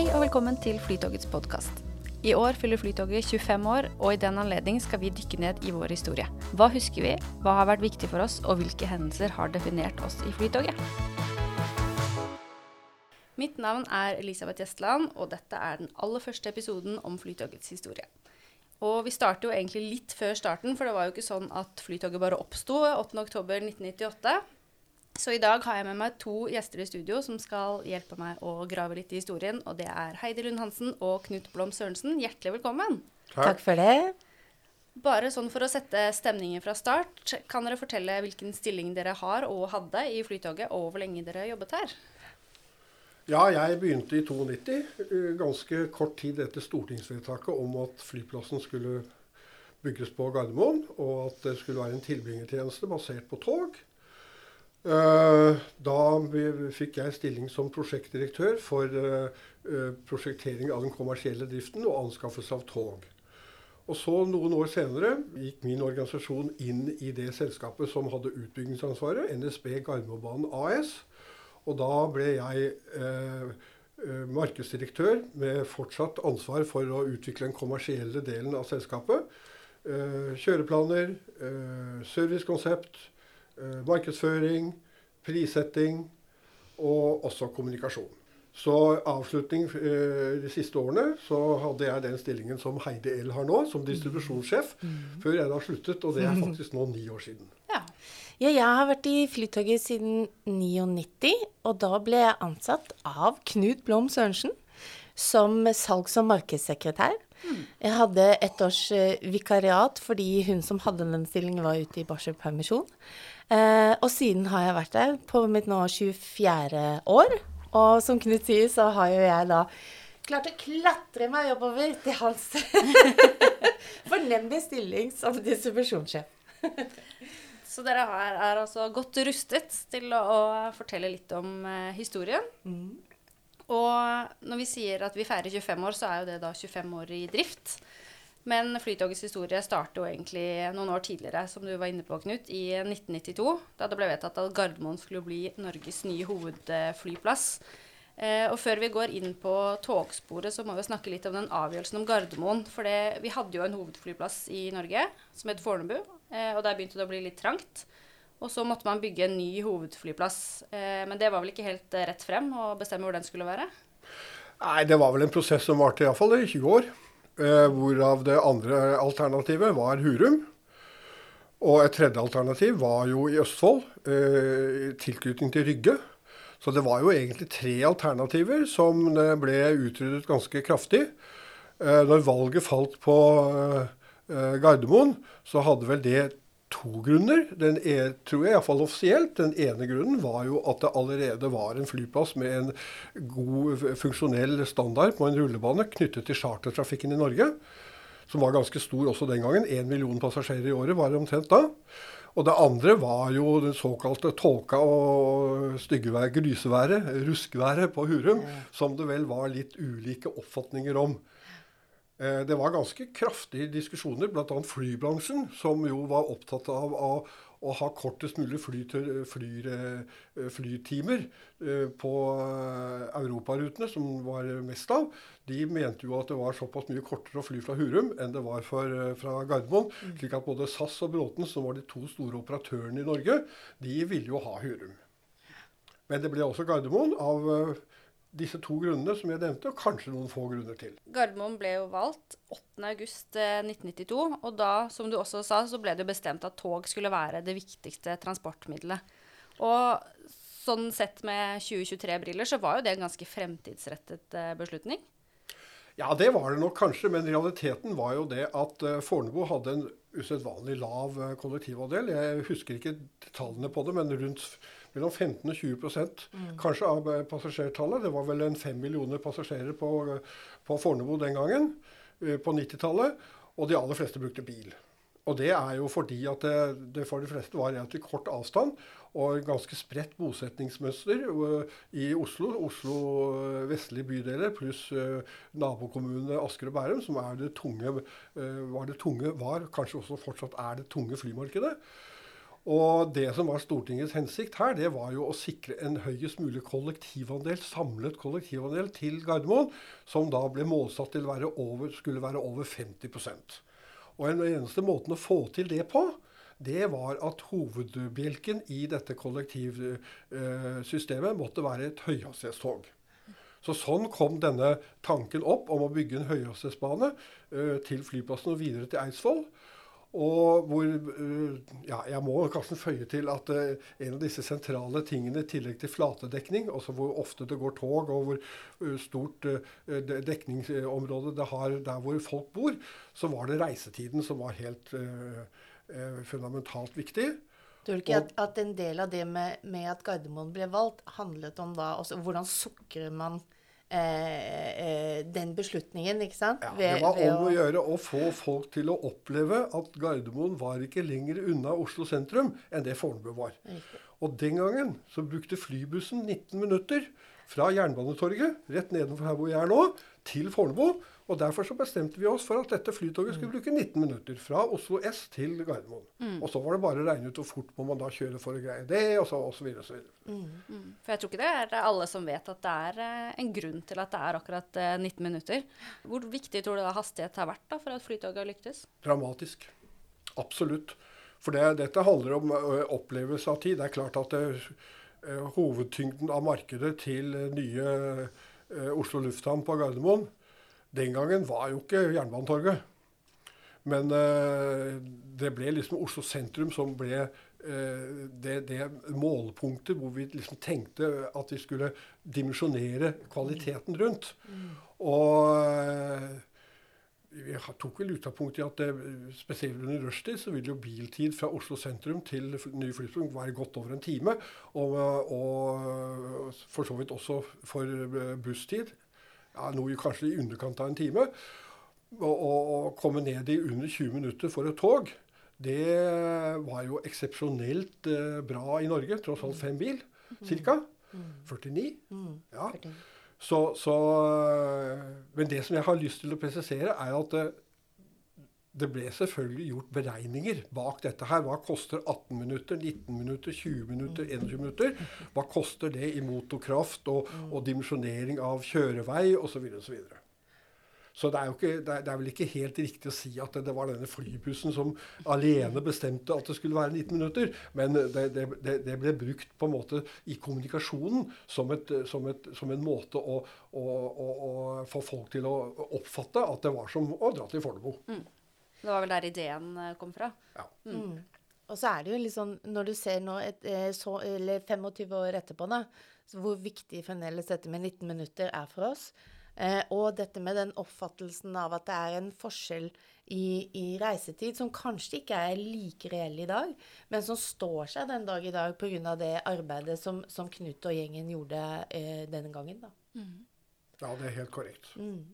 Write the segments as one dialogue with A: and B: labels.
A: Hei og velkommen til Flytogets podkast. I år fyller Flytoget 25 år, og i den anledning skal vi dykke ned i vår historie. Hva husker vi, hva har vært viktig for oss, og hvilke hendelser har definert oss i Flytoget? Mitt navn er Elisabeth Gjestland, og dette er den aller første episoden om Flytogets historie. Og vi starter jo egentlig litt før starten, for det var jo ikke sånn at Flytoget bare oppsto 8.10.1998. Så i dag har jeg med meg to gjester i studio som skal hjelpe meg å grave litt i historien. Og det er Heidi Lund Hansen og Knut Blom Sørensen. Hjertelig velkommen.
B: Takk. Takk for det.
A: Bare sånn for å sette stemningen fra start, kan dere fortelle hvilken stilling dere har og hadde i Flytoget, og hvor lenge dere jobbet her?
B: Ja, jeg begynte i 92, ganske kort tid etter stortingsvedtaket om at flyplassen skulle bygges på Gardermoen, og at det skulle være en tilbringertjeneste basert på tog. Eh, da fikk jeg stilling som prosjektdirektør for eh, eh, prosjektering av den kommersielle driften og anskaffelse av tog. Og så Noen år senere gikk min organisasjon inn i det selskapet som hadde utbyggingsansvaret, NSB Gardermobanen AS. Og da ble jeg eh, markedsdirektør med fortsatt ansvar for å utvikle den kommersielle delen av selskapet. Eh, kjøreplaner, eh, servicekonsept, markedsføring, prissetting og også kommunikasjon. Så avslutning eh, de siste årene så hadde jeg den stillingen som Heidi L har nå, som distribusjonssjef, mm. før jeg da sluttet. Og det er faktisk nå ni år siden.
C: Ja. ja jeg har vært i Flytoget siden 99, og da ble jeg ansatt av Knut Blom Sørensen som salgs- og markedssekretær. Mm. Jeg hadde et års eh, vikariat fordi hun som hadde den stillingen, var ute i barselpermisjon. Eh, og siden har jeg vært der på mitt nå 24. år. Og som Knut sier, så har jo jeg da klart å klatre meg oppover til hans fornemmelige stilling som distribusjonssjef.
A: så dere her er, altså godt rustet til å, å fortelle litt om eh, historien. Mm. Og når vi sier at vi feirer 25 år, så er jo det da 25 år i drift. Men Flytogets historie starter jo egentlig noen år tidligere, som du var inne på, Knut, i 1992. Da det ble vedtatt at Gardermoen skulle bli Norges nye hovedflyplass. Eh, og før vi går inn på togsporet, så må vi snakke litt om den avgjørelsen om Gardermoen. For det, vi hadde jo en hovedflyplass i Norge som het Fornebu, eh, og der begynte det å bli litt trangt. Og så måtte man bygge en ny hovedflyplass. Eh, men det var vel ikke helt rett frem å bestemme hvor den skulle være?
B: Nei, det var vel en prosess som varte iallfall i 20 år. Eh, hvorav det andre alternativet var Hurum. Og et tredje alternativ var jo i Østfold, eh, i tilknytning til Rygge. Så det var jo egentlig tre alternativer som ble utryddet ganske kraftig. Eh, når valget falt på Gardermoen, så hadde vel det to grunner. Den er, tror jeg iallfall offisielt. Den ene grunnen var jo at det allerede var en flyplass med en god funksjonell standard på en rullebane knyttet til chartertrafikken i Norge. Som var ganske stor også den gangen. Én million passasjerer i året var det omtrent da. Og det andre var jo den såkalte tåka og styggevær, gryseværet, ruskværet på Hurum, som det vel var litt ulike oppfatninger om. Eh, det var ganske kraftige diskusjoner, bl.a. flybransjen, som jo var opptatt av å, å ha kortest mulig fly, fly, eh, flytimer eh, på europarutene, som var mest av. De mente jo at det var såpass mye kortere å fly fra Hurum enn det var for, fra Gardermoen. Mm. slik at både SAS og Bråten, som var de to store operatørene i Norge, de ville jo ha Hurum. Men det ble også Gardermoen av disse to grunnene som jeg nevnte, og kanskje noen få grunner til.
A: Gardermoen ble jo valgt 8.8.1992, eh, og da, som du også sa, så ble det bestemt at tog skulle være det viktigste transportmiddelet. Og sånn sett med 2023-briller så var jo det en ganske fremtidsrettet uh, beslutning.
B: Ja, det var det nok kanskje, men realiteten var jo det at uh, Fornebu hadde en usedvanlig lav kollektivandel. Jeg husker ikke tallene på det, men rundt mellom 15 og 20 mm. kanskje av eh, passasjertallet. Det var vel en fem millioner passasjerer på, på Fornebu den gangen, eh, på 90-tallet. Og de aller fleste brukte bil. Og det er jo fordi at det, det for de fleste var relativt kort avstand og ganske spredt bosetningsmønster eh, i Oslo. Oslo vestlige bydeler pluss nabokommunene Asker og Bærum, som det tunge, var det tunge, var kanskje også fortsatt er det tunge flymarkedet. Og det som var Stortingets hensikt her, det var jo å sikre en høyest mulig kollektivandel, samlet kollektivandel til Gardermoen, som da ble målsatt til være over, skulle være over 50% Og den eneste måten å få til det på, det var at hovedbjelken i dette kollektivsystemet måtte være et høyhastighetstog. Så Sånn kom denne tanken opp om å bygge en høyhastighetsbane uh, til flyplassen og videre til Eidsvoll. Og hvor uh, ja, Jeg må kanskje føye til at uh, en av disse sentrale tingene, i tillegg til flatedekning, altså hvor ofte det går tog, og hvor stort dekningsområde det har der hvor folk bor, så var det reisetiden som var helt fundamentalt viktig.
C: Tror du ikke at, at, en del av det med, med, at Gardermoen ble valgt, handlet om da også hvordan sukrer man eh, eh, den beslutningen, ikke sant?
B: Ja, det var om å gjøre å få folk til å oppleve at Gardermoen var ikke lenger unna Oslo sentrum enn det Fornebu var. Riktig. Og den gangen så brukte flybussen 19 minutter fra Jernbanetorget, rett nedenfor her hvor jeg er nå, til Fornebu. Og Derfor så bestemte vi oss for at dette flytoget skulle bruke 19 minutter. Fra Oslo S til Gardermoen. Mm. Og så var det bare å regne ut hvor fort må man da kjøre for å greie det, og så osv. videre.
A: Mm. Mm. For jeg tror ikke det er alle som vet at det er eh, en grunn til at det er akkurat 19 eh, minutter. Hvor viktig tror du da hastighet har vært da for at flytoget har lyktes?
B: Dramatisk. Absolutt. For det, dette handler om eh, opplevelse av tid. Det er klart at det, hovedtyngden av markedet til nye Oslo lufthavn på Gardermoen den gangen var jo ikke Jernbanetorget. Men uh, det ble liksom Oslo sentrum som ble uh, det, det, målpunktet hvor vi liksom tenkte at vi skulle dimensjonere kvaliteten rundt. Mm. Og uh, vi tok vel utgangspunkt i at det, spesielt under rushtid så vil jo biltid fra Oslo sentrum til nye flyplass være godt over en time. Og, og for så vidt også for busstid ja, noe kanskje i underkant av en time. Å komme ned i under 20 minutter for et tog, det var jo eksepsjonelt eh, bra i Norge. Tross alt fem bil, ca. 49. Ja. Så, så, eh, men det som jeg har lyst til å presisere, er at det, ble selvfølgelig gjort beregninger bak dette her. Hva koster 18 minutter, 19 minutter, 20 minutter, 21 minutter? Hva koster det i motorkraft og, og dimensjonering av kjørevei osv. osv. Så, det er, ikke, det, er, det er, vel ikke helt riktig å si at det, det, var denne flybussen som alene bestemte at det skulle være 19 minutter. Men det, det ble brukt på en måte i kommunikasjonen som, et, som, et, som en måte å, å, å, å, få folk til å oppfatte at det var som å dra til Fornebu. Mm.
A: Det var vel der ideen eh, kom fra. Ja. Mm.
C: Mm. Og så er det jo litt sånn, når du ser nå et, eh, så, eller 25 år etterpå, da, hvor viktig fremdeles dette med 19 minutter er for oss. Eh, og dette med den oppfattelsen av at det er en forskjell i, i, reisetid som kanskje ikke er like reell i dag, men som står seg den dag i dag pga. det arbeidet som, som, Knut og gjengen gjorde eh, denne gangen. da. Mm.
B: Ja, det er helt korrekt. Mm.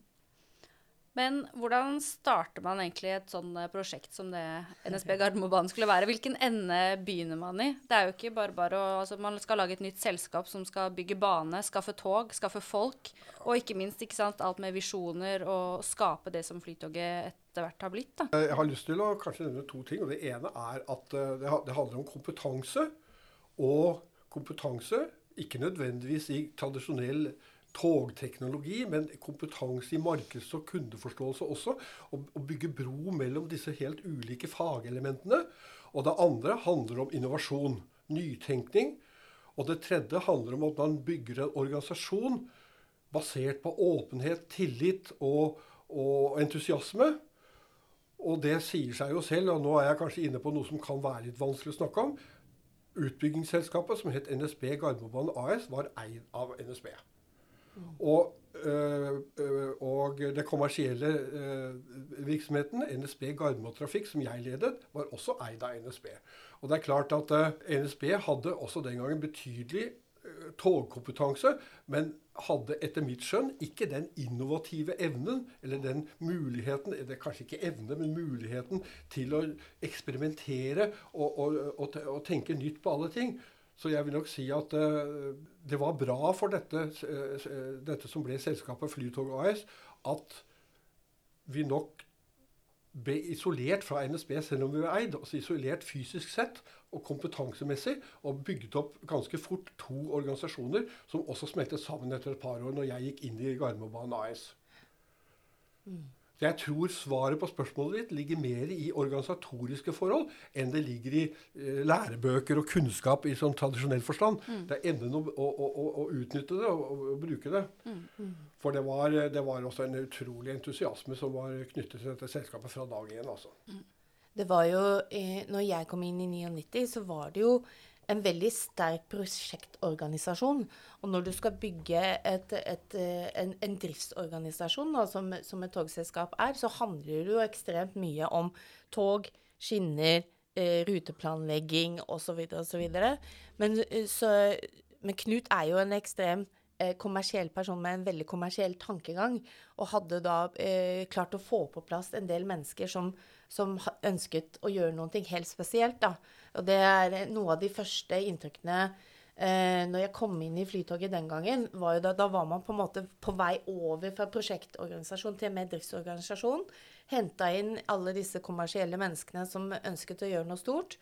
A: Men hvordan starter man egentlig et sånn eh, prosjekt som det NSB Gardermobanen skulle være? Hvilken ende begynner man i? Det er jo ikke bare bare å altså Man skal lage et nytt selskap som skal bygge bane, skaffe tog, skaffe folk. Og ikke minst ikke sant, alt med visjoner og skape det som Flytoget etter hvert har blitt. Da.
B: Jeg har lyst til å kanskje nevne to ting. og Det ene er at eh, det handler om kompetanse. Og kompetanse ikke nødvendigvis i tradisjonell togteknologi, men kompetanse i markeds- og kundeforståelse også. Å bygge bro mellom disse helt ulike fagelementene. Og det andre handler om innovasjon. Nytenkning. Og det tredje handler om at man bygger en organisasjon basert på åpenhet, tillit og, og entusiasme. Og det sier seg jo selv, og nå er jeg kanskje inne på noe som kan være litt vanskelig å snakke om. Utbyggingsselskapet som het NSB Gardermobanen AS, var eid av NSB. Og, øh, og det kommersielle øh, virksomheten, NSB Gardermotrafikk, som jeg ledet, var også eid av NSB. Og det er klart at NSB hadde også den gangen betydelig togkompetanse, men hadde etter mitt skjønn ikke den innovative evnen, eller den muligheten det er Kanskje ikke evne, men muligheten til å eksperimentere og, og, og, og tenke nytt på alle ting så jeg vil nok si at uh, det var bra for dette, uh, dette som ble selskapet Flytog AS, at vi nok ble isolert fra NSB selv om vi var eid. altså Isolert fysisk sett og kompetansemessig. Og bygget opp ganske fort to organisasjoner som også smeltet sammen etter et par år, når jeg gikk inn i Gardermobanen AS. Mm. Jeg tror svaret på spørsmålet ditt ligger mer i organisatoriske forhold enn det ligger i eh, lærebøker og kunnskap i sånn tradisjonell forstand. Mm. Det er evnen å, å, å, å, utnytte det og å bruke det. Mm. Mm. For det var, det var, også en utrolig entusiasme som var knyttet til dette selskapet fra dag én. Altså. Mm.
C: Det var jo, eh, når jeg kom inn i 99, så var det jo en veldig sterk prosjektorganisasjon. Og når du skal bygge et, et, eh, en, en, driftsorganisasjon, da, som, som, et togselskap er, så handler det jo ekstremt mye om tog, skinner, eh, ruteplanlegging osv. osv. Men, eh, men Knut er jo en ekstrem eh, kommersiell person med en veldig kommersiell tankegang, og hadde da eh, klart å få på plass en del mennesker som, som ønsket å gjøre noe helt spesielt. Da. Og det er noe av de første inntrykkene eh, når jeg kom inn i Flytoget den gangen, var jo da, da var man på en måte på vei over fra prosjektorganisasjon til mer driftsorganisasjon. Henta inn alle disse kommersielle menneskene som ønsket å gjøre noe stort.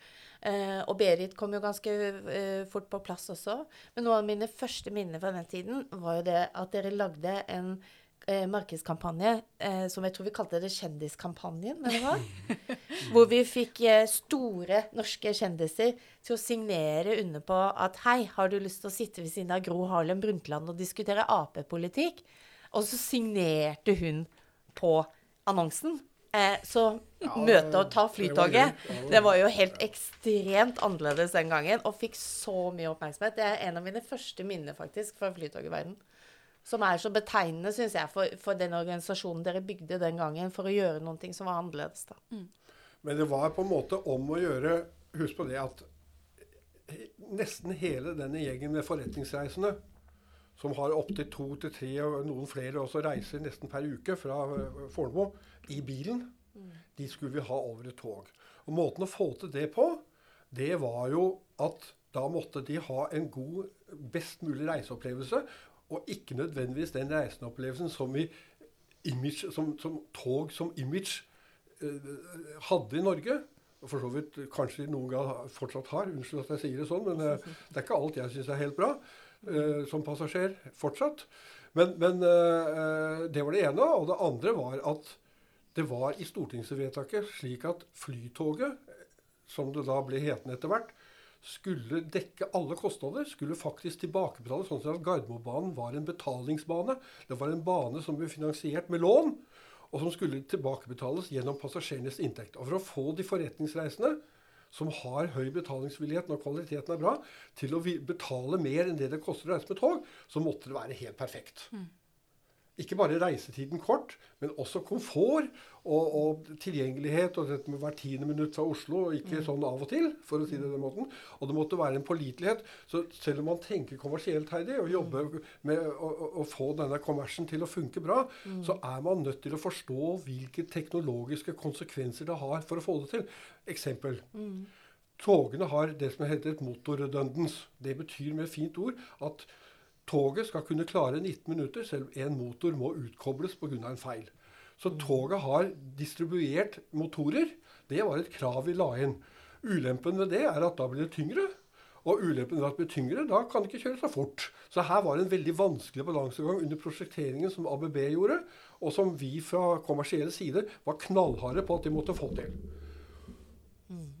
C: Eh, og Berit kom jo ganske eh, fort på plass også. Men noe av mine første minner fra den tiden var jo det at dere lagde en eh, markedskampanje eh, som jeg tror vi kalte det Kjendiskampanjen, eller hva? Hvor vi fikk eh, store norske kjendiser til å signere under på at hei, har du lyst til å sitte ved siden av Gro Harlem Brundtland og diskutere Ap-politikk? Og så signerte hun på annonsen. Eh, så møte og ta flytoget, det var, jo helt ekstremt annerledes den gangen. Og fikk så mye oppmerksomhet. Det er en av mine første minner faktisk fra flytogverden som er så betegnende, syns jeg, for, for, den organisasjonen dere bygde den gangen, for å gjøre noe som var annerledes. da. Mm.
B: Men det var på en måte om å gjøre Husk på det at nesten hele denne gjengen med forretningsreisende, som har opptil to til tre og noen flere også reiser nesten per uke fra eh, Fornebu i bilen, mm. de skulle vi ha over et tog. Og Måten å få til det på, det var jo at da måtte de ha en god, best mulig reiseopplevelse. Og ikke nødvendigvis den reisendeopplevelsen som, image, som, som tog som image eh, hadde i Norge. Og for så vidt kanskje noen gang fortsatt har. Unnskyld at jeg sier det sånn, men eh, det er ikke alt jeg syns er helt bra eh, som passasjer fortsatt. Men, men eh, det var det ene. Og det andre var at det var i stortingsvedtaket slik at Flytoget, som det da ble hetende etter hvert, skulle dekke alle kostnader, skulle faktisk tilbakebetales. Sånn at Gardermobanen var en betalingsbane. Det var en bane som ble finansiert med lån, og som skulle tilbakebetales gjennom passasjerenes inntekt. Og For å få de forretningsreisende som har høy betalingsvillighet når kvaliteten er bra, til å betale mer enn det det koster å reise med tog, så måtte det være helt perfekt. Mm ikke bare reisetiden kort, men også komfort og, og, tilgjengelighet. Og dette med hvert tiende minutt fra Oslo, og ikke mm. sånn av og til, for å si det den måten. Og det måtte være en pålitelighet. Så selv om man tenker kommersielt, Heidi, og jobber mm. med å, å, få denne kommersen til å funke bra, mm. så er man nødt til å forstå hvilke teknologiske konsekvenser det har for å få det til. Eksempel. Mm. Togene har det som heter et motorredundance. Det betyr med et fint ord at Toget skal kunne klare 19 minutter selv om en motor må utkobles pga. en feil. Så toget har distribuert motorer. Det var et krav vi la inn. Ulempen ved det er at da blir det tyngre. Og ulempen ved at det blir tyngre, da kan det ikke kjøre så fort. Så her var det en veldig vanskelig balansegang under prosjekteringen som ABB gjorde, og som vi fra kommersiell side var knallharde på at de måtte få til.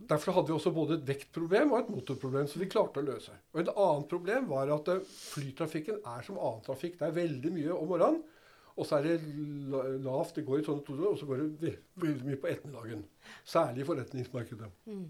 B: Derfor hadde vi også både et vektproblem og et motorproblem som vi klarte å løse. Og Et annet problem var at eh, flytrafikken er som annen trafikk. Det er veldig mye om morgenen, og så er det lavt. Det går i sånne toner, og så går det veldig mye på ettermiddagen. Særlig i forretningsmarkedet. Mm.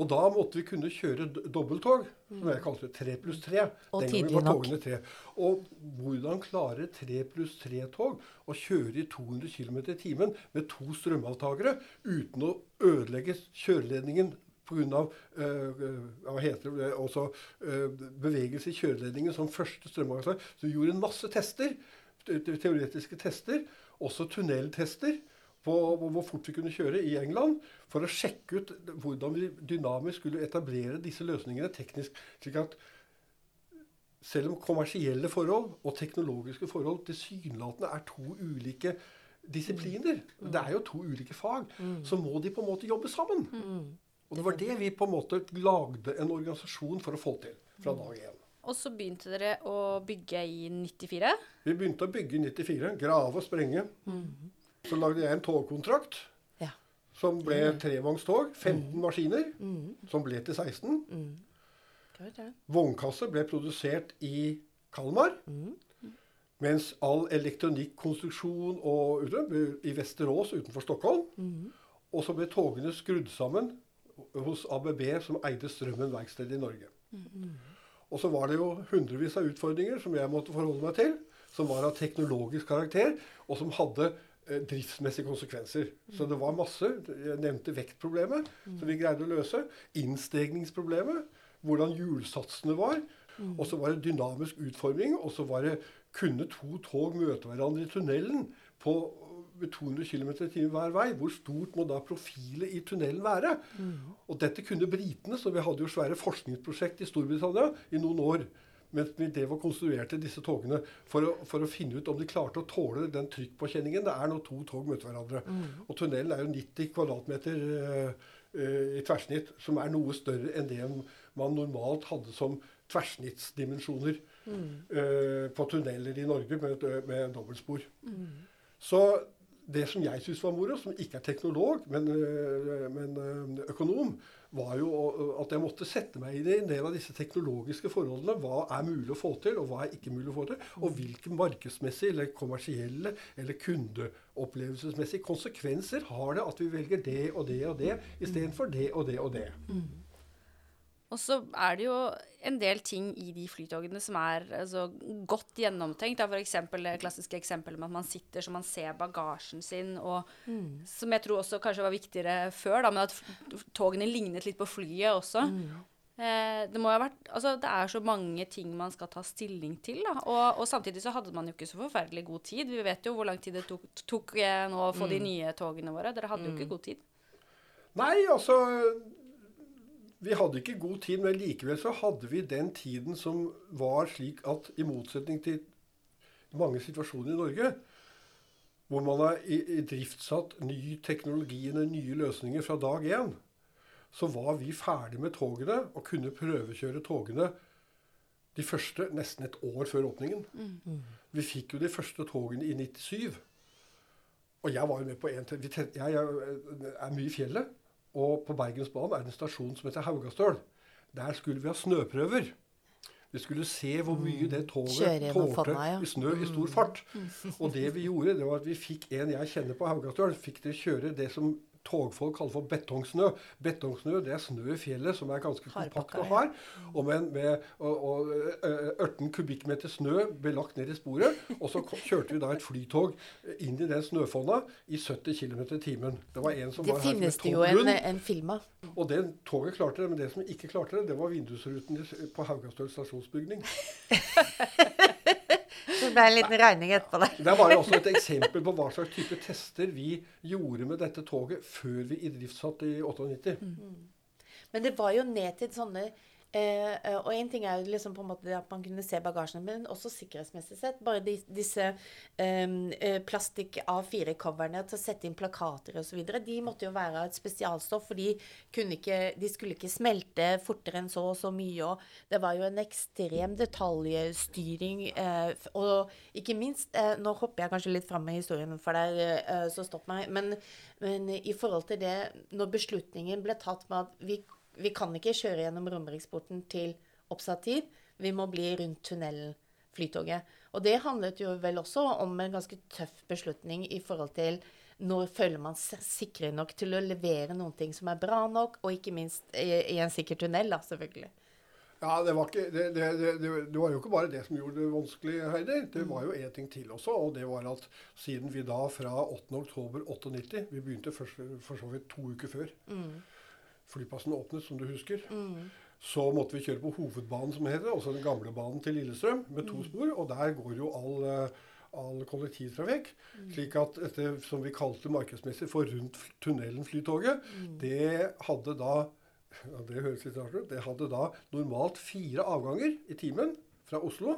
B: Og da måtte vi kunne kjøre dobbelttog, som jeg kalte. Tre pluss tre.
C: Og tidlig nok.
B: Tre. Og hvordan klarer tre pluss tre-tog å kjøre i 200 km i timen med to strømavtakere uten å ødelegge kjøreledningen pga. Øh, hva heter det, også uh, bevegelse i kjøreledningen som første strømavtaker. Så vi gjorde en masse tester, teoretiske tester, også tunneltester på hvor fort vi kunne kjøre i England, for å sjekke ut hvordan vi dynamisk skulle etablere disse løsningene teknisk. slik at selv om kommersielle forhold og teknologiske forhold tilsynelatende er to ulike disipliner. Det er jo to ulike fag. Så må de på en måte jobbe sammen. Og det var det vi på en måte lagde en organisasjon for å få til fra dag én.
A: Og så begynte dere å bygge i 94.
B: Vi begynte å bygge i 94. Grave og sprenge. Så lagde jeg en togkontrakt
C: Ja.
B: som ble trevognstog. 15 maskiner, som ble til 16.
C: Skal vi ta den?
B: Vognkasse ble produsert i Kalmar. Mens all elektronikkonstruksjon og i Vesterås utenfor Stockholm. Og så ble togene skrudd sammen hos ABB, som eide Strømmen verksted i Norge. Og så var det jo hundrevis av utfordringer som jeg måtte forholde meg til. Som var av teknologisk karakter, og som hadde driftsmessige konsekvenser. Så det var masse. Jeg nevnte vektproblemet, som vi greide å løse. Innstegningsproblemet. Hvordan hjulsatsene var. Og så var det dynamisk utforming. Og så var det kunne to tog møte hverandre i tunnelen på 200 km i timen hver vei. Hvor stort må da profilet i tunnelen være? Og dette kunne britene, så vi hadde jo svære forskningsprosjekt i Storbritannia i noen år. Mens vi drev og konstruerte disse togene for å, for å finne ut om de klarte å tåle den trykkpåkjenningen det er når to tog møter hverandre. Og tunnelen er jo 90 kvadratmeter eh, eh, i tverrsnitt, som er noe større enn det man normalt hadde som tverrsnittsdimensjoner eh, på tunneler i Norge med, med dobbeltspor. Så det som jeg syns var moro, som ikke er teknolog, men, øh, men øh, økonom, var jo at jeg måtte sette meg i en del av disse teknologiske forholdene. Hva er mulig å få til, og hva er ikke mulig å få til? Og hvilke markedsmessige, eller kommersielle, eller kundeopplevelsesmessige konsekvenser har det at vi velger det og det og det istedenfor det og det og det.
A: Og så er det jo en del ting i de flytogene som er altså, godt gjennomtenkt. F.eks. Det klassiske eksempelet med at man sitter så man ser bagasjen sin, og som jeg tror også kanskje var viktigere før, da, med at togene lignet litt på flyet også. Eh, det må ha vært Altså, det er så mange ting man skal ta stilling til, da. Og, og samtidig så hadde man jo ikke så forferdelig god tid. Vi vet jo hvor lang tid det tok, tok eh, nå å få de nye togene våre. Dere hadde jo ikke god tid.
B: Nei, altså Vi hadde ikke god tid, men likevel så hadde vi den tiden som var slik at i motsetning til mange situasjoner i Norge, hvor man har i- i driftsatt ny teknologi eller nye løsninger fra dag én, så var vi ferdig med togene og kunne prøvekjøre togene de første nesten et år før åpningen. Vi fikk jo de første togene i 97. Og jeg var jo med på en til. vi ten- Jeg er mye i fjellet. Og på Bergensbanen er det en stasjon som heter Haugastøl. Der skulle vi ha snøprøver. Vi skulle se hvor mye det
C: Kjøre
B: toget tålte
C: ja.
B: i snø i stor fart. Og det vi gjorde, det var at vi fikk en jeg kjenner på Haugastøl, fikk til å kjøre det som togfolk kaller for betongsnø. Betongsnø det er snø i fjellet som er ganske kompakt og hard. Og med, med og, og, ø, 18 kubikkmeter snø ble lagt ned i sporet. Og så kjørte vi da et flytog inn i den snøfonna i 70 km i timen. Det var en som
C: Det
B: var her
C: finnes det jo en, en film av.
B: Og det toget klarte det, men det som ikke klarte det, det var vindusruten på Haugastøl stasjonsbygning.
C: Det ble en liten regning etterpå der.
B: Det var jo også et eksempel på hva slags type tester vi gjorde med dette toget før vi idriftsatte i 98.
C: Men det var jo ned til sånne eh, eh, Og én ting er jo liksom på en måte at man kunne se bagasjen, men også sikkerhetsmessig sett. Bare de, disse eh, eh, plastikk A4-coverne til å sette inn plakater osv. De måtte jo være et spesialstoff, for de, ikke, de skulle ikke smelte fortere enn så og så mye. Og det var jo en ekstrem detaljstyring. Eh, og ikke minst eh, Nå hopper jeg kanskje litt fram med historien, for deg, eh, så stopp meg. Men, men i forhold til det, når beslutningen ble tatt med at vi vi kan ikke kjøre gjennom Romeriksporten til oppsatt tid. Vi må bli rundt tunnelen, Flytoget. Og det handlet jo vel også om en ganske tøff beslutning i forhold til når føler man seg sikre nok til å levere noen ting som er bra nok, og ikke minst i, i en sikker tunnel, da, selvfølgelig.
B: Ja, det var, ikke, det, det, det, var jo ikke bare det som gjorde det vanskelig, Heidi. Det var jo en ting til også, og det var at siden vi da fra 8.10.98 Vi begynte først, for så vidt to uker før flyplassen åpnet, som du husker. Så måtte vi kjøre på hovedbanen, som heter, altså den gamle banen til Lillestrøm, med to spor. Og der går jo all, eh, all kollektivtrafikk. Slik at dette som vi kalte markedsmessig for rundt tunnelen Flytoget, det hadde da ja, Det høres litt rart ut. Det hadde da normalt fire avganger i timen fra Oslo.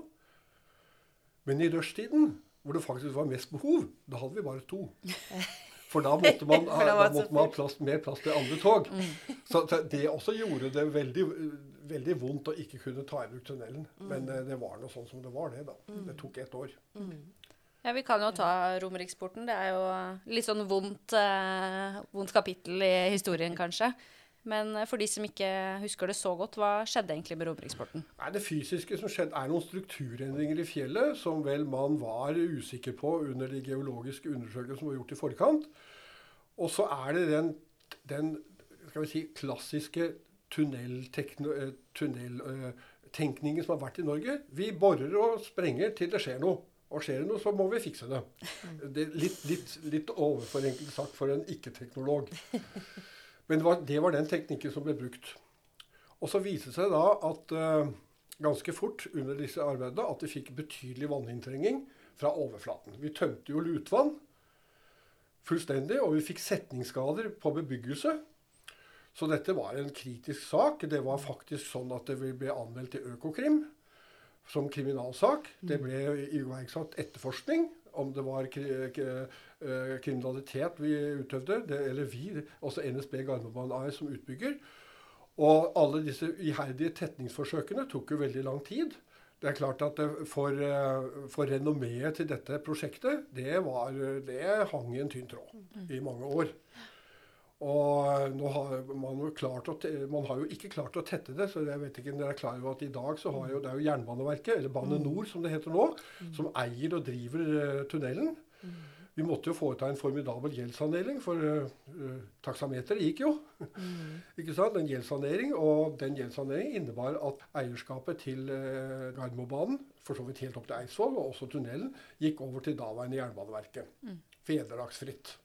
B: Men i rushtiden hvor det faktisk var mest behov, da hadde vi bare to. For da måtte man, da måtte man ha plass, mer plass til andre tog. Mm. Så det også gjorde det veldig, veldig, vondt å ikke kunne ta i bruk tunnelen. Mm. Men eh, det var noe sånn som det var, det. da. Mm. Det tok ett år.
A: Ja, Vi kan jo ta Romeriksporten. Det er jo litt sånn vondt, eh, vondt kapittel i historien, kanskje. Men eh, for de som ikke husker det så godt, hva skjedde egentlig med Romeriksporten?
B: Det fysiske som skjedde, er noen strukturendringer i fjellet som vel man var usikker på under de geologiske undersøkelsene som var gjort i forkant. Og så er det den, den skal vi si, klassiske tunneltenkningen tunnel, uh, som har vært i Norge. Vi borer og sprenger til det skjer noe. Og skjer det noe, så må vi fikse det. det litt, litt, litt overforenklet sagt for en ikke-teknolog. Men det var, det var, den teknikken som ble brukt. Og så viste det seg da at uh, ganske fort under disse arbeidene at de fikk betydelig vanninntrenging fra overflaten. Vi tømte jo lutvann fullstendig, og vi fikk setningsskader på bebyggelse. Så dette var en kritisk sak. Det var faktisk sånn at det ble anmeldt til Økokrim som kriminalsak. Det ble iverksatt etterforskning om det var eh, kriminalitet vi utøvde, det, eller vi, også NSB Gardermobanen AS som utbygger. Og alle disse iherdige tetningsforsøkene tok jo veldig lang tid. Det er klart at For, eh, for renommeet til dette prosjektet, det, var, det hang i en tynn tråd i mange år. Og nå har man, jo klart å, man har jo ikke klart å tette det, så jeg vet ikke om dere er klar over at i dag så har jo, det er jo Jernbaneverket, eller Bane mm. Nor som det heter nå, mm. som eier og driver uh, tunnelen. Mm. Vi måtte jo foreta en formidabel gjeldssanering, for uh, taksameteret gikk jo. Ikke sant? En gjeldssanering, og den gjeldssaneringen innebar at eierskapet til uh, Gardermobanen, for så vidt helt opp til Eidsvoll, og også tunnelen, gikk over til daværende Jernbaneverket. Vederlagsfritt.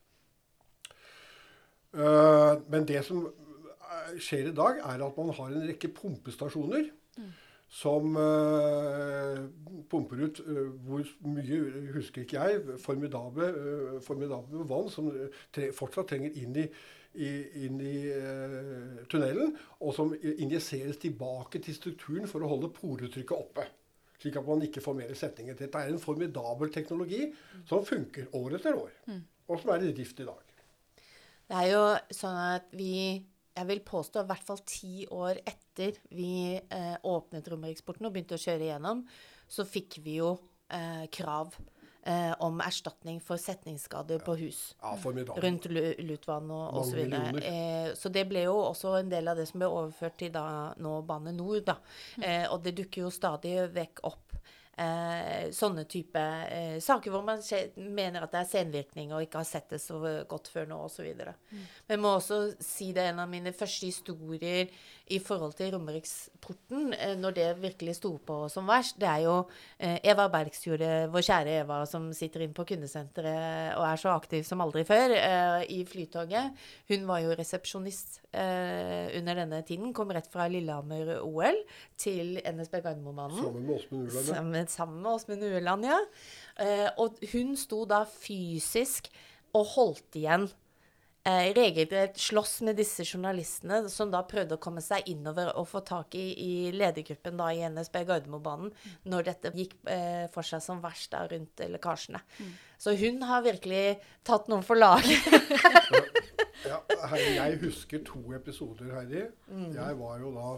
B: Eh, men det som eh, skjer i dag, er at man har en rekke pumpestasjoner. Mm. Som uh, pumper ut uh, hvor mye, husker ikke jeg, formidable, uh, formidable vann som tre, fortsatt trenger inn i, inn i tunnelen, og som injiseres tilbake til strukturen for å holde poretrykket oppe. Slik at man ikke får mer setninger. Dette er en formidabel teknologi som funker år etter år, og som er i drift i dag.
C: Det er jo sånn at vi Jeg vil påstå i hvert fall ti år etter vi eh, åpnet Romeriksporten og begynte å kjøre igjennom, så fikk vi jo eh, krav eh, om erstatning for setningsskader på hus.
B: Ja,
C: rundt Lutvann og osv. Så, eh, så det ble jo også en del av det som ble overført til da, nå Bane NOR. Da. Mm. Eh, og det dukker jo stadig vekk opp eh, sånne type eh, saker hvor man mener at det er senvirkning og ikke har sett det så godt før nå, osv. Mm. Men jeg må også si det er en av mine første historier i forhold til Romeriksporten, eh, når det virkelig sto på som verst. Det er jo eh, Eva Bergsjorde, vår kjære Eva, som sitter inne på kundesenteret og er så aktiv som aldri før eh, i Flytoget. Hun var jo resepsjonist eh, under denne tiden. Kom rett fra Lillehammer-OL til NSB Gardermobanen.
B: Sammen med Åsmund
C: Ueland sammen med Åsmund Ueland, ja. Eh, og hun sto da fysisk og holdt igjen. Eh, regelrett slåss med disse journalistene som da prøvde å komme seg innover og få tak i, i ledergruppen da i NSB Gardermobanen når dette gikk eh, for seg som verst da rundt lekkasjene. Mm. Så hun har virkelig tatt noen for laget.
B: ja, jeg husker to episoder, Heidi. Mm. Jeg var jo da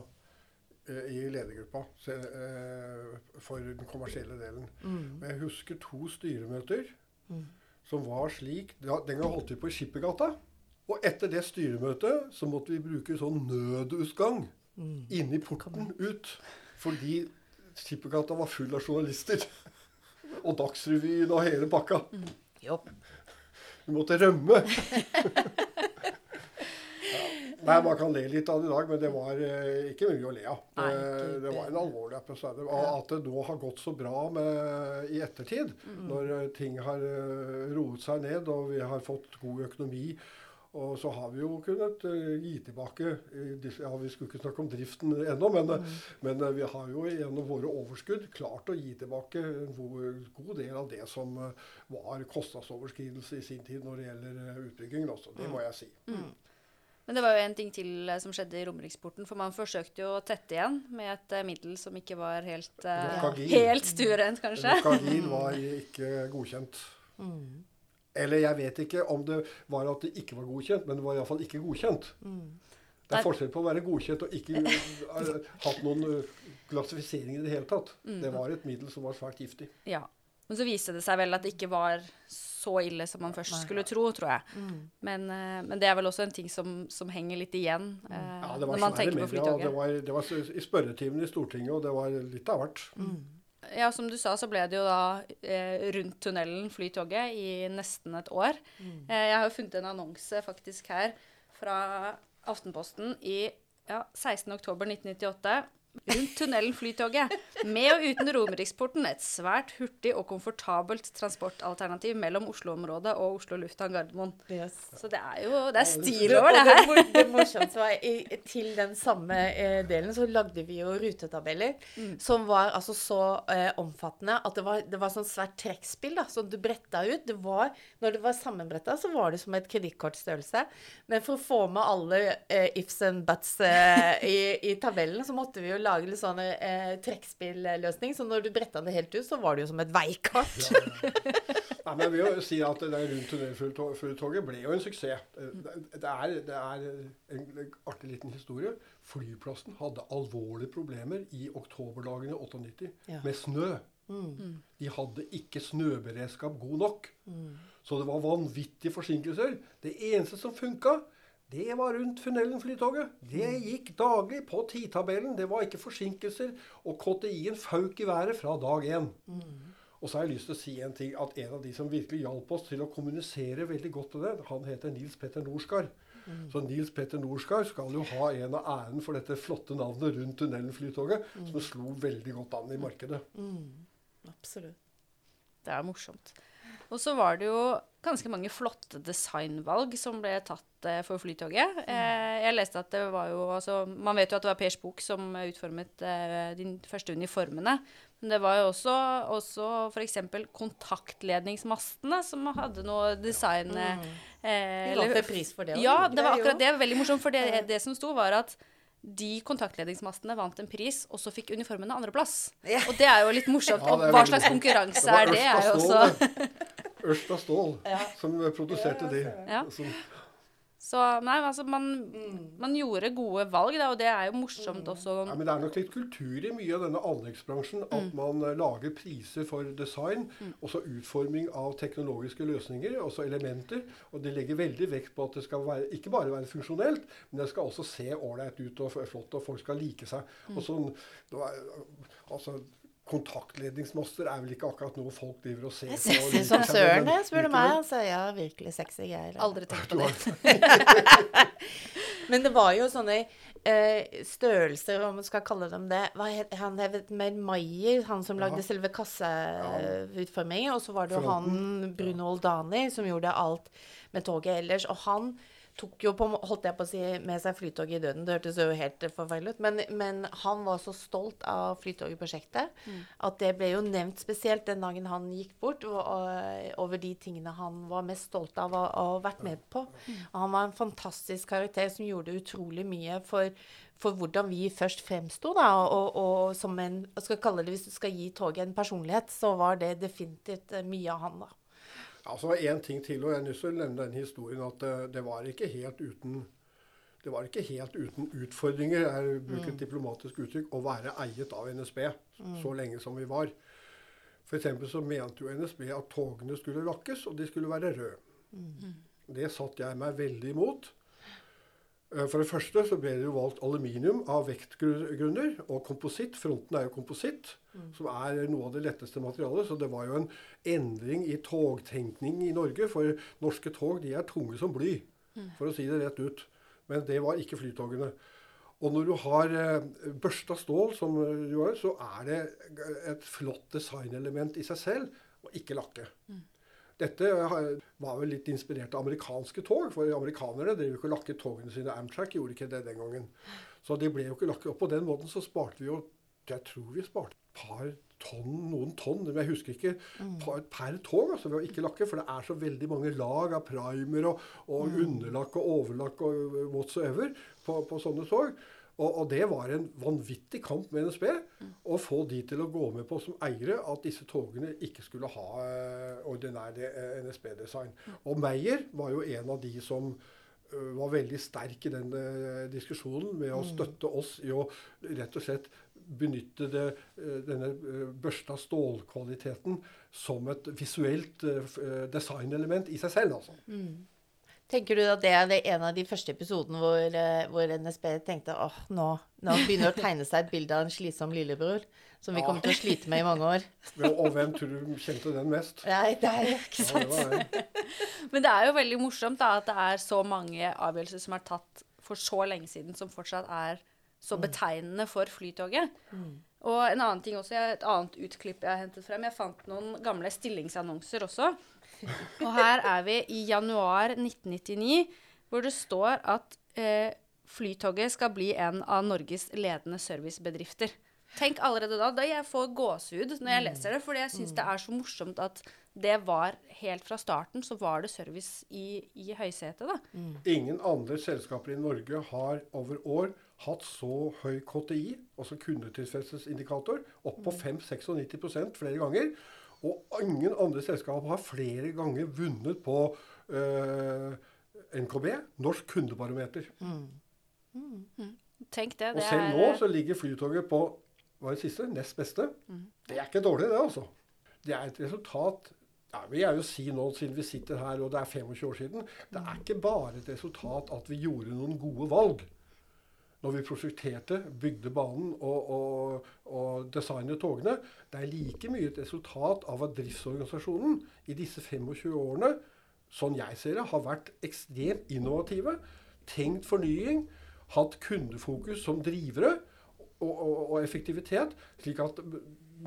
B: i ledergruppa eh, for den kommersielle delen. Mm. Men jeg husker to styremøter mm. som var slik Den gang holdt vi på i Skippergata. Og etter det styremøtet så måtte vi bruke sånn nødutgang mm. inni porten ut. Fordi Skippergata var full av journalister. og Dagsrevyen og hele pakka. Mm. Vi måtte rømme. Nei, man kan le litt av det i dag, men det var eh, ikke mye å le av. Det, det var en alvorlig episode. At det nå har gått så bra med, i ettertid, mm. når eh, ting har eh, roet seg ned og vi har fått god økonomi. Og så har vi jo kunnet uh, gi tilbake ja, Vi skulle ikke snakke om driften ennå, men, mm. men uh, vi har jo gjennom våre overskudd klart å gi tilbake en god, del av det som var kostnadsoverskridelse i sin tid når det gjelder utbyggingen også. Det må jeg si. Mm.
A: Men det var jo en ting til som skjedde i Romeriksporten. For man forsøkte jo å tette igjen med et uh, middel som ikke var helt, uh, helt stuerent, kanskje.
B: Lokagin var ikke godkjent. Mm. Eller jeg vet ikke om det var at det ikke var godkjent, men det var iallfall ikke godkjent. Mm. Det er forskjell på å være godkjent og ikke hatt noen klassifisering i det hele tatt. Mm. Det var et middel som var svært giftig.
A: Ja. Men så viste det seg vel at det ikke var så ille som man først skulle tro, tror jeg. Mm. Men, men, det er vel også en ting som, som henger litt igjen mm. eh, ja, når man tenker på Flytoget.
B: Ja, det var, det var i spørretimen i Stortinget, og det var litt av hvert. Mm.
A: Ja, som du sa, så ble det jo da eh, rundt tunnelen Flytoget i nesten et år. Mm. Eh, jeg har jo funnet en annonse faktisk her fra Aftenposten i ja, 16.10.1998 rundt tunnelen Flytoget. Med og uten Romeriksporten et svært hurtig og komfortabelt transportalternativ mellom Oslo-området og Oslo lufthavn Gardermoen. Yes. Så det er jo det er stil over det her.
C: Det, var til den samme eh, delen så lagde vi jo rutetabeller mm. som var altså så eh, omfattende at det var, det var sånn svært trekkspill da, som du bretta ut. Det var, når det var sammenbretta, så var det som et kredittkortstørrelse. Men for å få med alle eh, ifs and buts eh, i, i tabellen, så måtte vi jo lage litt sånn eh, trekkspilløsning. Så når du bretta det helt ut, så var det jo som et veikart. Ja,
B: ja. men jeg vil jo si at det der rundt tunnelflytoget ble jo en suksess. Det er, det er en artig liten historie. Flyplassen hadde alvorlige problemer i oktoberdagene 98 ja. med snø. Mm. De hadde ikke snøberedskap god nok. Mm. Så det var vanvittige forsinkelser. Det eneste som funka, det var rundt tunnelen, Flytoget. Det mm. gikk daglig på tidtabellen. Det var ikke forsinkelser. Og KTI-en fauk i været fra dag én. Mm. Og så har jeg lyst til å si en ting, at en av de som virkelig hjalp oss til å kommunisere veldig godt til det, han heter Nils Petter Norskar. Mm. Så Nils Petter Norskar skal jo ha en av æren for dette flotte navnet rundt Tunnelen-flytoget, mm. som slo veldig godt an i markedet.
C: Mm. Absolutt.
A: Det er morsomt. Og så var det jo ganske mange flotte designvalg som ble tatt eh, for Flytoget. Eh, jeg leste at det var jo altså, Man vet jo at det var Pers Bok som utformet eh, de første uniformene. Men det var jo også, også f.eks. kontaktledningsmastene som hadde noe design mm.
C: eh, vant pris for det
A: òg. Ja, det var akkurat det. Veldig morsomt. For det, det som sto, var at de kontaktledningsmastene vant en pris, og så fikk uniformene andreplass. Ja. Og det er jo litt morsomt. Ja, Hva slags konkurranse er det? Er jo også
B: Ørsta Stål ja. som produserte de. Ja. Som,
A: så nei, altså man, man, gjorde gode valg, da, og det er jo morsomt mm. også.
B: Ja, men det er nok litt kultur i mye av denne anleggsbransjen. At mm. man uh, lager priser for design, mm. også utforming av teknologiske løsninger, også elementer. Og de legger veldig vekt på at det skal være, ikke bare være funksjonelt, men det skal også se ålreit ut og flott, og folk skal like seg. Mm. Og sånn, altså, kontaktledningsmaster er vel ikke akkurat noe folk driver og ser
C: på. Sexy som søren, det, spør du meg. Altså, ja, virkelig sexy greier.
A: Aldri tenkt på det.
C: Men det var jo sånne eh, størrelser, om man skal kalle dem det. Hva het, han het Mer Maier, han som lagde ja. selve kasseutformingen. Og så var det jo han Bruno Oldani som gjorde alt med toget ellers. Og han tok jo på, holdt jeg på å si, med seg Flytoget i døden. Det hørtes jo helt forferdelig ut. Men, men, han var så stolt av Flytoget-prosjektet mm. at det ble jo nevnt spesielt den dagen han gikk bort, og, og, over de tingene han var mest stolt av å ha vært med på. Mm. Han var en fantastisk karakter som gjorde utrolig mye for, for hvordan vi først fremsto. Og, og, som en skal kalle det, Hvis du skal gi toget en personlighet, så var det definitivt mye av han. da.
B: Altså En ting til, og jeg til å nevne den historien at det, det, var ikke helt uten det var ikke helt uten utfordringer, jeg bruker et mm. diplomatisk uttrykk, å være eiet av NSB mm. så lenge som vi var. F.eks. så mente jo NSB at togene skulle lakkes, og de skulle være røde. Mm. Det satte jeg meg veldig imot. Eh, for det første så ble det jo valgt aluminium av vektgrunner, og kompositt. Fronten er jo kompositt, mm. som er noe av det letteste materialet. Så det var jo en endring i togtenkning i Norge. For norske tog de er tunge som bly, mm. for å si det rett ut. Men det var ikke flytogene. Og når du har eh, børsta stål, som du har, så er det et flott designelement i seg selv, og ikke lakke. Mm. Dette var vel litt inspirert av amerikanske tog, for amerikanerne drev jo ikke og lakket togene sine. Amtrak gjorde ikke det den gangen. Så de ble jo ikke lakket. Og på den måten så sparte vi jo Jeg tror vi sparte par tonn, noen tonn, men jeg husker ikke, per, per tog. altså ved å ikke lakke, For det er så veldig mange lag av primer og, og underlakk og overlakk og whatsoever på, på sånne tog. Og, og, det var en vanvittig kamp med NSB å få de til å gå med på som eiere at disse togene ikke skulle ha uh, ordinær uh, NSB-design. Og Meyer var jo en av de som uh, var veldig sterk i den diskusjonen med å støtte oss i å rett og slett benytte det, denne børsta stålkvaliteten som et visuelt designelement i seg selv. altså. Mm.
C: Tenker du at det er en av de første episodene hvor, eh, hvor NSB tenkte åh, nå, nå begynner det å tegne seg et bilde av en slitsom lillebror som vi ja. kommer til å slite med i mange år?
B: og hvem tror du kjente den mest?
C: Nei, det er ikke sant. Ja, det
A: Men det er jo veldig morsomt da, at det er så mange avgjørelser som er tatt for så lenge siden, som fortsatt er så mm. betegnende for Flytoget. Mm. Og en annen ting også, et annet utklipp jeg har hentet frem. Jeg fant noen gamle stillingsannonser også og her er vi i januar 1999, hvor det står at eh, Flytoget skal bli en av Norges ledende servicebedrifter. Tenk allerede da. Da jeg får gåsehud når jeg leser det, fordi jeg syns det er så morsomt at det var helt fra starten så var det service i, i høysetet, da.
B: Mm. Ingen andre selskaper i Norge har over år hatt så høy KTI, altså kundetilfredshetsindikator, opp på 5-96 flere ganger. Og ingen andre selskap har flere ganger vunnet på uh, eh, NKB, Norsk kundebarometer. Mm.
A: Mm. Mm. Tenk det.
B: Og selv er... nå så ligger Flytoget på hva er det siste? Nest beste. Mm. Det er ikke dårlig, det, altså. Det er et resultat ja, vil jeg jo si nå, siden vi sitter her og det er 25 år siden, det er ikke bare et resultat at vi gjorde noen gode valg når vi prosjekterte, bygde banen og, og, og, designet togene. Det er like mye et resultat av at driftsorganisasjonen i disse 25 årene, sånn jeg ser det, har vært ekstremt innovative. Tenkt fornying. Hatt kundefokus som drivere og, og effektivitet. slik at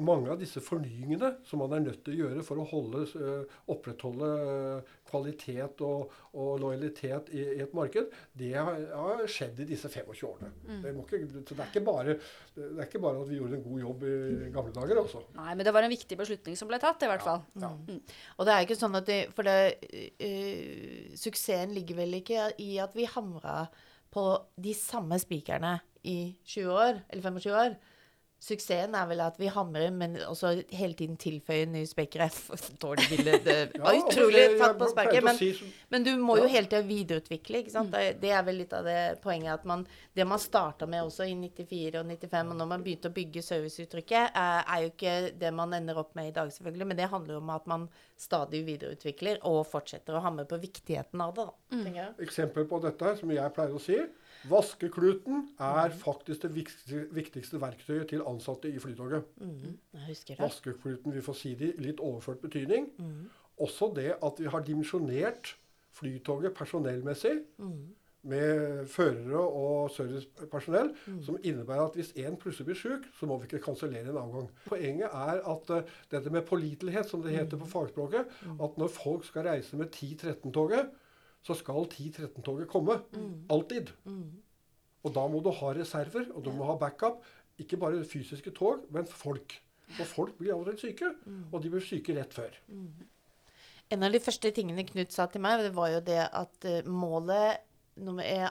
B: mange av disse fornyingene som man er nødt til å gjøre for å holde, uh, opprettholde uh, kvalitet og, og lojalitet i, i, et marked, det har, har, skjedd i disse 25 årene. Mm. Det, ikke, det, er ikke bare, det er ikke bare at vi gjorde en god jobb i gamle dager. Også.
A: Nei, men det var en viktig beslutning som ble tatt, i hvert fall. Ja, ja.
C: Mm. Og det er ikke sånn at det, For det, uh, suksessen ligger vel ikke i at vi hamra på de samme spikerne i 20 år, eller 25 år. Suksessen er vel at vi hamrer, men også hele tiden tilføyer nye spekker. Dårlig bilde. Det var utrolig tatt på sperket. Men, men, du må jo hele tida videreutvikle. ikke sant? Mm. Det er vel litt av det poenget at man Det man starta med også i 94 og 95, og når man begynte å bygge serviceuttrykket, er, er jo ikke det man ender opp med i dag, selvfølgelig. Men det handler jo om at man stadig videreutvikler og fortsetter å hamre på viktigheten av det. Da,
B: mm. Eksempel på dette, som jeg pleier å si Vaskekluten er faktisk det viktigste, verktøyet til ansatte i Flytoget. Mm, Vaskekluten, vi får si det i litt overført betydning. Mm. Også det at vi har dimensjonert Flytoget personellmessig mm. med førere og servicepersonell, mm. som innebærer at hvis én plutselig blir syk, så må vi ikke kansellere en avgang. Poenget er at uh, dette med pålitelighet, som det heter på mm. fagspråket, at når folk skal reise med 10-13-toget, så skal 10-13-toget komme. Mm. Alltid. Mm. Og da må du ha reserver, og du må ha backup. Ikke bare fysiske tog, men folk. For folk blir allerede syke. Mm. Og de blir syke rett før. Mm.
C: En av de første tingene Knut sa til meg, det var jo det at uh, målet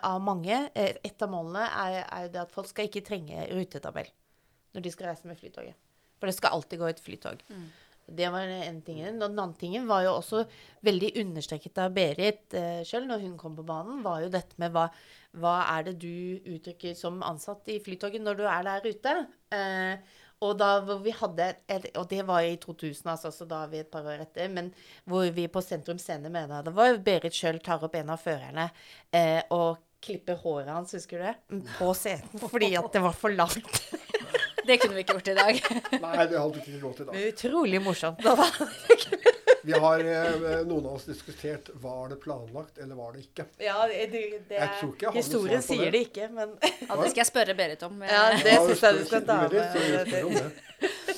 C: av mange uh, Et av målene er, er det at folk skal ikke trenge rutetabell når de skal reise med flytoget. For det skal alltid gå et flytog. Mm. Det var en ting. Den andre tingen var jo også veldig understreket av Berit eh, sjøl når hun kom på banen, var jo dette med hva, hva, er det du uttrykker som ansatt i Flytoget når du er der ute? Eh, og da hvor vi hadde et, Og det var i 2000, altså, så da er vi et par år etter. Men hvor vi på Sentrum Scene mener det var Berit sjøl tar opp en av førerne eh, og klipper håret hans, husker du det? På scenen fordi at det var for langt.
A: Det kunne vi ikke gjort i dag.
B: Nei, det hadde vi ikke gjort i dag.
C: Utrolig morsomt.
B: vi har eh, noen av oss diskutert var det planlagt eller var det ikke.
C: Ja, det, det er, jeg Historien sier det. det ikke, men
A: ja, Det skal jeg spørre Berit om.
C: Ja, det syns jeg du skal ta med.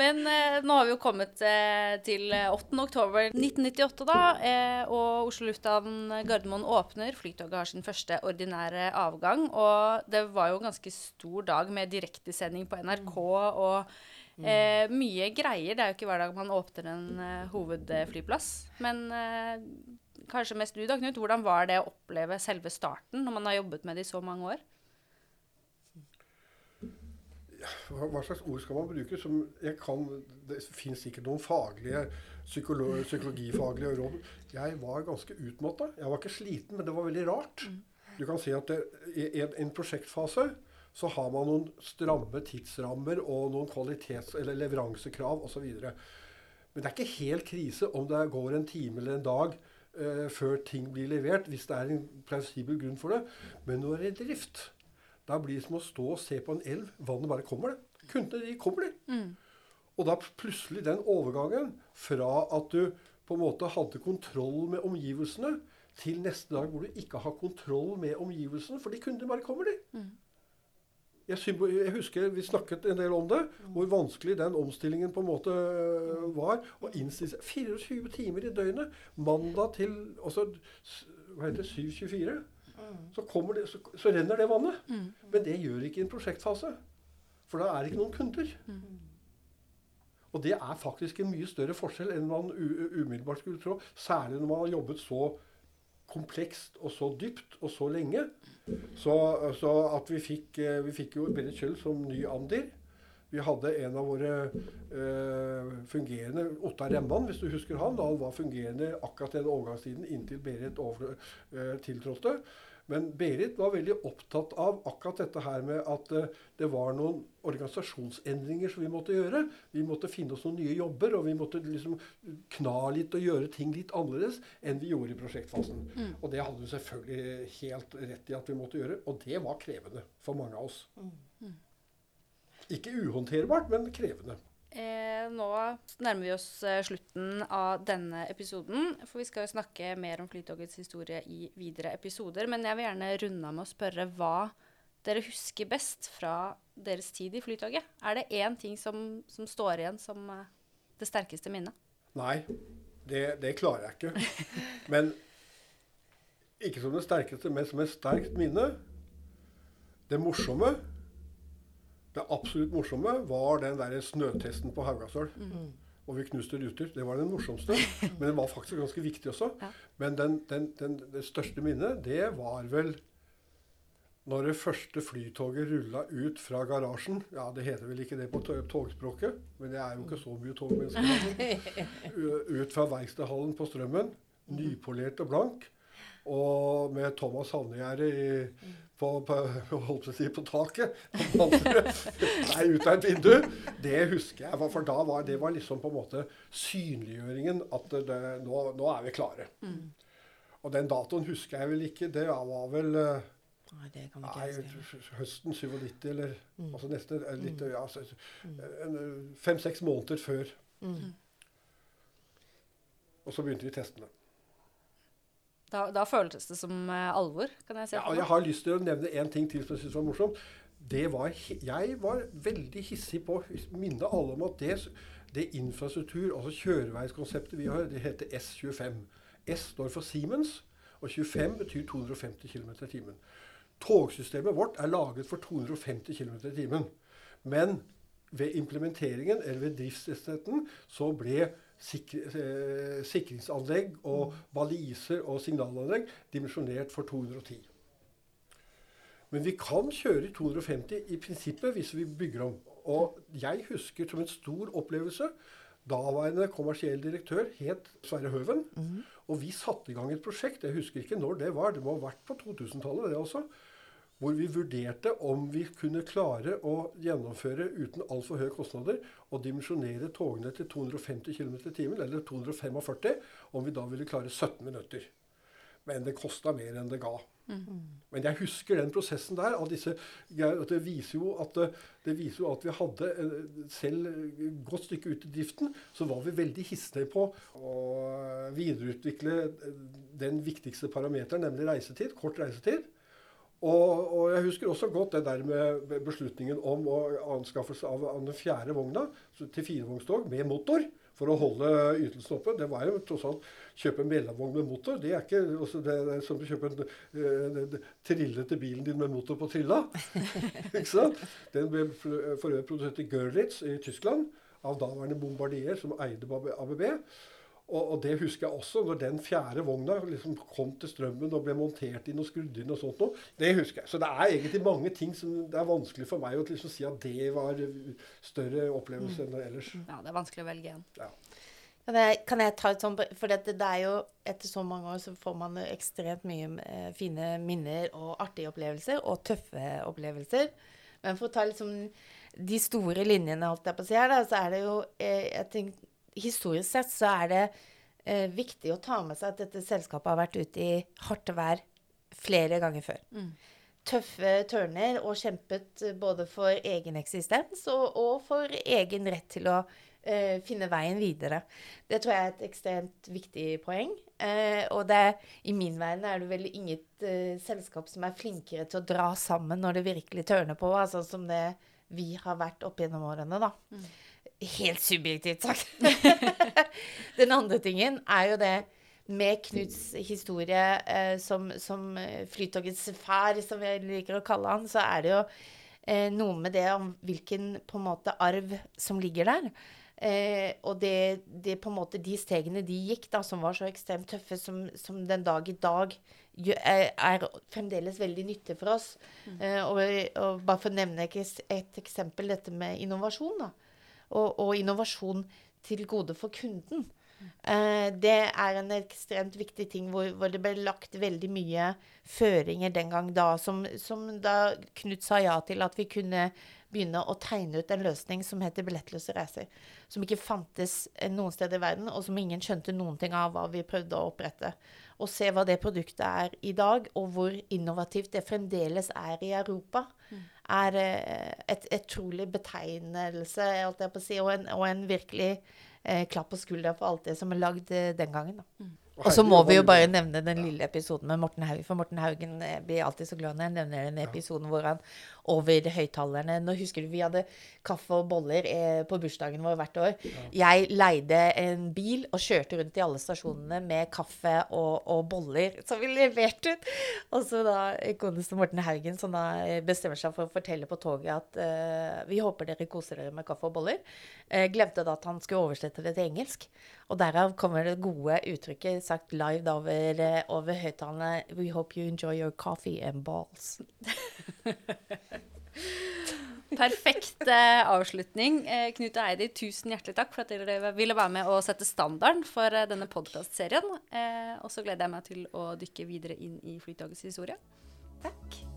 A: Men eh, nå har vi jo kommet eh, til 8. Eh, oktober 1998, da. Eh, og Oslo lufthavn Gardermoen åpner. Flytoget har sin første ordinære avgang. Og det var jo en ganske stor dag med direktesending på NRK og Eh, mye greier. Det er jo ikke hver dag man åpner en eh, hovedflyplass. Men kanskje mest du da, Knut. Hvordan var det å oppleve selve starten når man har jobbet med det i så mange år?
B: Hva, slags ord skal man bruke? Som jeg kan, det fins ikke noen faglige psykolo, psykologifaglige råd. Jeg var ganske utmatta. Jeg var ikke sliten, men det var veldig rart. Du kan si at det, i en, en prosjektfase så har man noen stramme tidsrammer og noen kvalitets- eller leveransekrav osv. Men det er ikke helt krise om det går en time eller en dag eh, før ting blir levert, hvis det er en plausibel grunn for det. Men når det er drift, da blir det som å stå og se på en elv. Vannet bare kommer, det. Kundene de kommer, de. Og da plutselig den overgangen fra at du på en måte hadde kontroll med omgivelsene, til neste dag hvor du ikke har kontroll med omgivelsene, fordi kundene bare kommer, de. Jeg, jeg husker vi snakket en del om det, hvor vanskelig den omstillingen på en måte øh, var. Å innstille seg 24 timer i døgnet, mandag til altså, hva heter det, 7.24. Så, det, så, så renner det vannet. Men det gjør ikke i en prosjektfase. For da er det ikke noen kunder. Og det er faktisk en mye større forskjell enn man umiddelbart skulle tro. Særlig når man har jobbet så komplekst og så dypt og så lenge. Så, så at vi fikk, eh, vi fikk jo Berit Kjøll som ny Andir. Vi hadde en av våre eh, fungerende Ottar Remman, hvis du husker han. da Han var fungerende akkurat den overgangstiden inntil Berit over, eh, tiltrådte. Men Berit var veldig opptatt av akkurat dette her med at eh, det var noen organisasjonsendringer som vi måtte gjøre. Vi måtte finne oss noen nye jobber, og vi måtte liksom kna litt og gjøre ting litt annerledes enn vi gjorde i prosjektfasen. Og det hadde hun selvfølgelig helt rett i at vi måtte gjøre, og det var krevende for mange av oss. Ikke uhåndterbart, men krevende.
A: Eh, nå nærmer vi oss eh, slutten av denne episoden, for vi skal jo snakke mer om Flytogets historie i videre episoder. Men jeg vil gjerne runde av med å spørre hva dere husker best fra deres tid i Flytoget. Er det én ting som, som står igjen som eh, det sterkeste minnet?
B: Nei, det, det klarer jeg ikke. Men ikke som det sterkeste, men som et sterkt minne. Det morsomme, det absolutt morsomme, var den der snøtesten på Haugastøl. Og vi knuste ruter. Det var den morsomste. Men den var faktisk ganske viktig også.
A: Ja.
B: Men den, den, den, det største minnet, det var vel når det første flytoget rulla ut fra garasjen Ja, det heter vel ikke det på togspråket, men det er jo ikke så mye togmennesker. Ut fra verkstedhallen på Strømmen, nypolert og blank. Og med Thomas Havnegjerde i- på, på, holdt på, å si, på taket. på Nei, ut av et vindu. Det husker jeg. For da var det var liksom på en måte synliggjøringen at det, nå, nå er vi klare. Og den datoen husker jeg vel ikke. Det var vel eh,
C: Nei, det kan vi ikke huske.
B: høsten 97, eller altså neste eh, litt, ja, altså, en, eh, Fem-seks måneder før. Og så begynte vi testene.
A: Da, da føltes det som eh, alvor, kan jeg si.
B: Ja, jeg har lyst til å nevne én ting til som jeg synes var morsomt. Var, jeg var veldig hissig på å minne alle om at det, det infrastruktur, altså kjøreveiskonseptet vi har, det heter S25. S står for Siemens, og 25 betyr 250 km i timen. Togsystemet vårt er laget for 250 km i timen. Men ved implementeringen, eller ved driftstesten, så ble sikringsanlegg og baliser og signalanlegg dimensjonert for 210. Men vi kan kjøre i 250 i prinsippet hvis vi bygger om. Og jeg husker som en stor opplevelse Daværende kommersiell direktør het Sverre Høven. Og vi satte i gang et prosjekt. Jeg husker ikke når det var. Det må ha vært på 2000-tallet, det også. Hvor vi vurderte om vi kunne klare å gjennomføre uten altfor høye kostnader og dimensjonere togene til 250 km i timen, eller 245, om vi da ville klare 17 minutter. Men det kosta mer enn det ga. Men jeg husker den prosessen der. disse, det, viser jo at, det- viser jo at vi hadde, eh, selv et godt stykke ut i driften, så var vi veldig hissige på å videreutvikle eh, den viktigste parameteren, nemlig reisetid. Kort reisetid. Og, og jeg husker også godt det der med beslutningen om anskaffelse av den fjerde vogna til firevognstog med motor. for å holde ytelsen oppe. Det var jo tross alt kjøpe en mellomvogn med motor. Det er ikke altså det er som å kjøpe en uh, trille til bilen din med motor på trilla. ikke sant? Den ble for øvrig produsert i Görlitz i Tyskland av daværende Bombardier, som eide ABB. Og, og, det husker jeg også, når den fjerde vogna liksom kom til strømmen og ble montert inn og skrudd inn og sånt noe. Det husker jeg. Så det er egentlig mange ting som det er vanskelig for meg å liksom si at det var større opplevelse enn ellers.
A: Ja, det er vanskelig å velge igjen. Ja.
C: Kan jeg, kan jeg, ta et sånt For det, det, er jo etter så mange år så får man ekstremt mye eh, fine minner og artige opplevelser. Og tøffe opplevelser. Men for å ta liksom de store linjene, holdt jeg på å si her, da, så er det jo eh, jeg tenker, Historisk sett så er det eh, viktig å ta med seg at dette selskapet har vært ute i hardt vær flere ganger før. Mm. Tøffe tørner og kjempet både for egen eksistens og, og for egen rett til å eh, finne veien videre. Det tror jeg er et ekstremt viktig poeng. Eh, og det, i min verden er det vel inget eh, selskap som er flinkere til å dra sammen når det virkelig tørner på, altså som det vi har vært opp gjennom årene, da. Mm. Helt subjektivt sagt. Den andre tingen er jo det med Knuts historie eh, som, som eh, Flytogets far, som vi liker å kalle han, så er det jo eh, noe med det om hvilken på en måte arv som ligger der. Eh, og det, det, på en måte de stegene de gikk, da, som var så ekstremt tøffe, som, som den dag i dag er, er, fremdeles veldig nyttig for oss. Mm. Eh, og, og, bare for å nevne et eksempel, dette med innovasjon. da. Og, og innovasjon til gode for kunden. Eh, det er en ekstremt viktig ting hvor, hvor, det ble lagt veldig mye føringer den gang da, som, som da Knut sa ja til at vi kunne begynne å tegne ut en løsning som heter billettløse reiser. Som ikke fantes noen steder i verden, og som ingen skjønte noen ting av hva vi prøvde å opprette. Og se hva det produktet er i dag, og hvor innovativt det fremdeles er i Europa, mm. er eh, et, utrolig betegnelse, si, og en, og en virkelig eh, klapp på skuldra for alt det som er lagd eh, den gangen. da. Mm. Og så må vi jo bare nevne den lille episoden med Morten Haugen. For Morten Haugen eh, blir alltid så glad når jeg nevner den episoden hvor han over høyttalerne Nå husker du vi hadde kaffe og boller eh, på bursdagen vår hvert år. Jeg leide en bil og kjørte rundt i alle stasjonene med kaffe og, og boller som vi leverte ut. Og så da godeste Morten Haugen som da bestemmer seg for å fortelle på toget at uh, vi håper dere koser dere med kaffe og boller. Uh, glemte da at han skulle oversette det til engelsk. Og derav kommer det gode uttrykket sagt live over, eh, over høyttalerne We hope you enjoy your coffee and balls.
A: Perfekt eh, avslutning. Eh, Knut og Eidi, tusen hjertelig takk for at dere ville være med og sette standarden for eh, denne podkastserien. Eh, og så gleder jeg meg til å dykke videre inn i Flytogets historie. Takk.